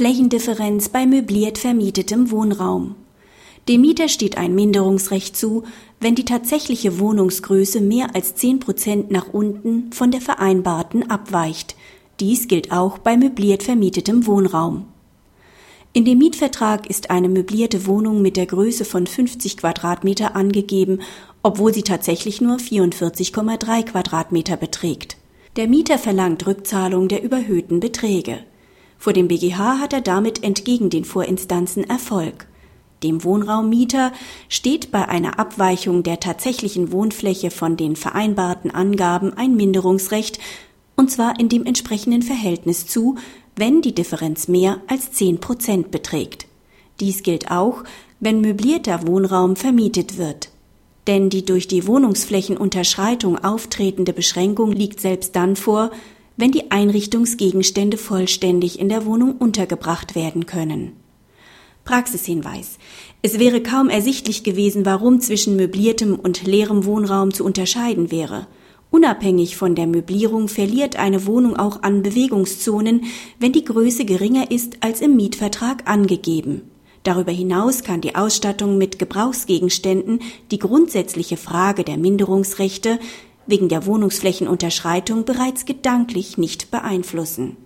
Flächendifferenz bei möbliert vermietetem Wohnraum. Dem Mieter steht ein Minderungsrecht zu, wenn die tatsächliche Wohnungsgröße mehr als 10 Prozent nach unten von der vereinbarten abweicht. Dies gilt auch bei möbliert vermietetem Wohnraum. In dem Mietvertrag ist eine möblierte Wohnung mit der Größe von 50 Quadratmeter angegeben, obwohl sie tatsächlich nur 44,3 Quadratmeter beträgt. Der Mieter verlangt Rückzahlung der überhöhten Beträge. Vor dem BGH hat er damit entgegen den Vorinstanzen Erfolg. Dem Wohnraummieter steht bei einer Abweichung der tatsächlichen Wohnfläche von den vereinbarten Angaben ein Minderungsrecht, und zwar in dem entsprechenden Verhältnis zu, wenn die Differenz mehr als 10 Prozent beträgt. Dies gilt auch, wenn möblierter Wohnraum vermietet wird. Denn die durch die Wohnungsflächenunterschreitung auftretende Beschränkung liegt selbst dann vor, wenn die Einrichtungsgegenstände vollständig in der Wohnung untergebracht werden können. Praxishinweis. Es wäre kaum ersichtlich gewesen, warum zwischen möbliertem und leerem Wohnraum zu unterscheiden wäre. Unabhängig von der Möblierung verliert eine Wohnung auch an Bewegungszonen, wenn die Größe geringer ist als im Mietvertrag angegeben. Darüber hinaus kann die Ausstattung mit Gebrauchsgegenständen die grundsätzliche Frage der Minderungsrechte wegen der Wohnungsflächenunterschreitung bereits gedanklich nicht beeinflussen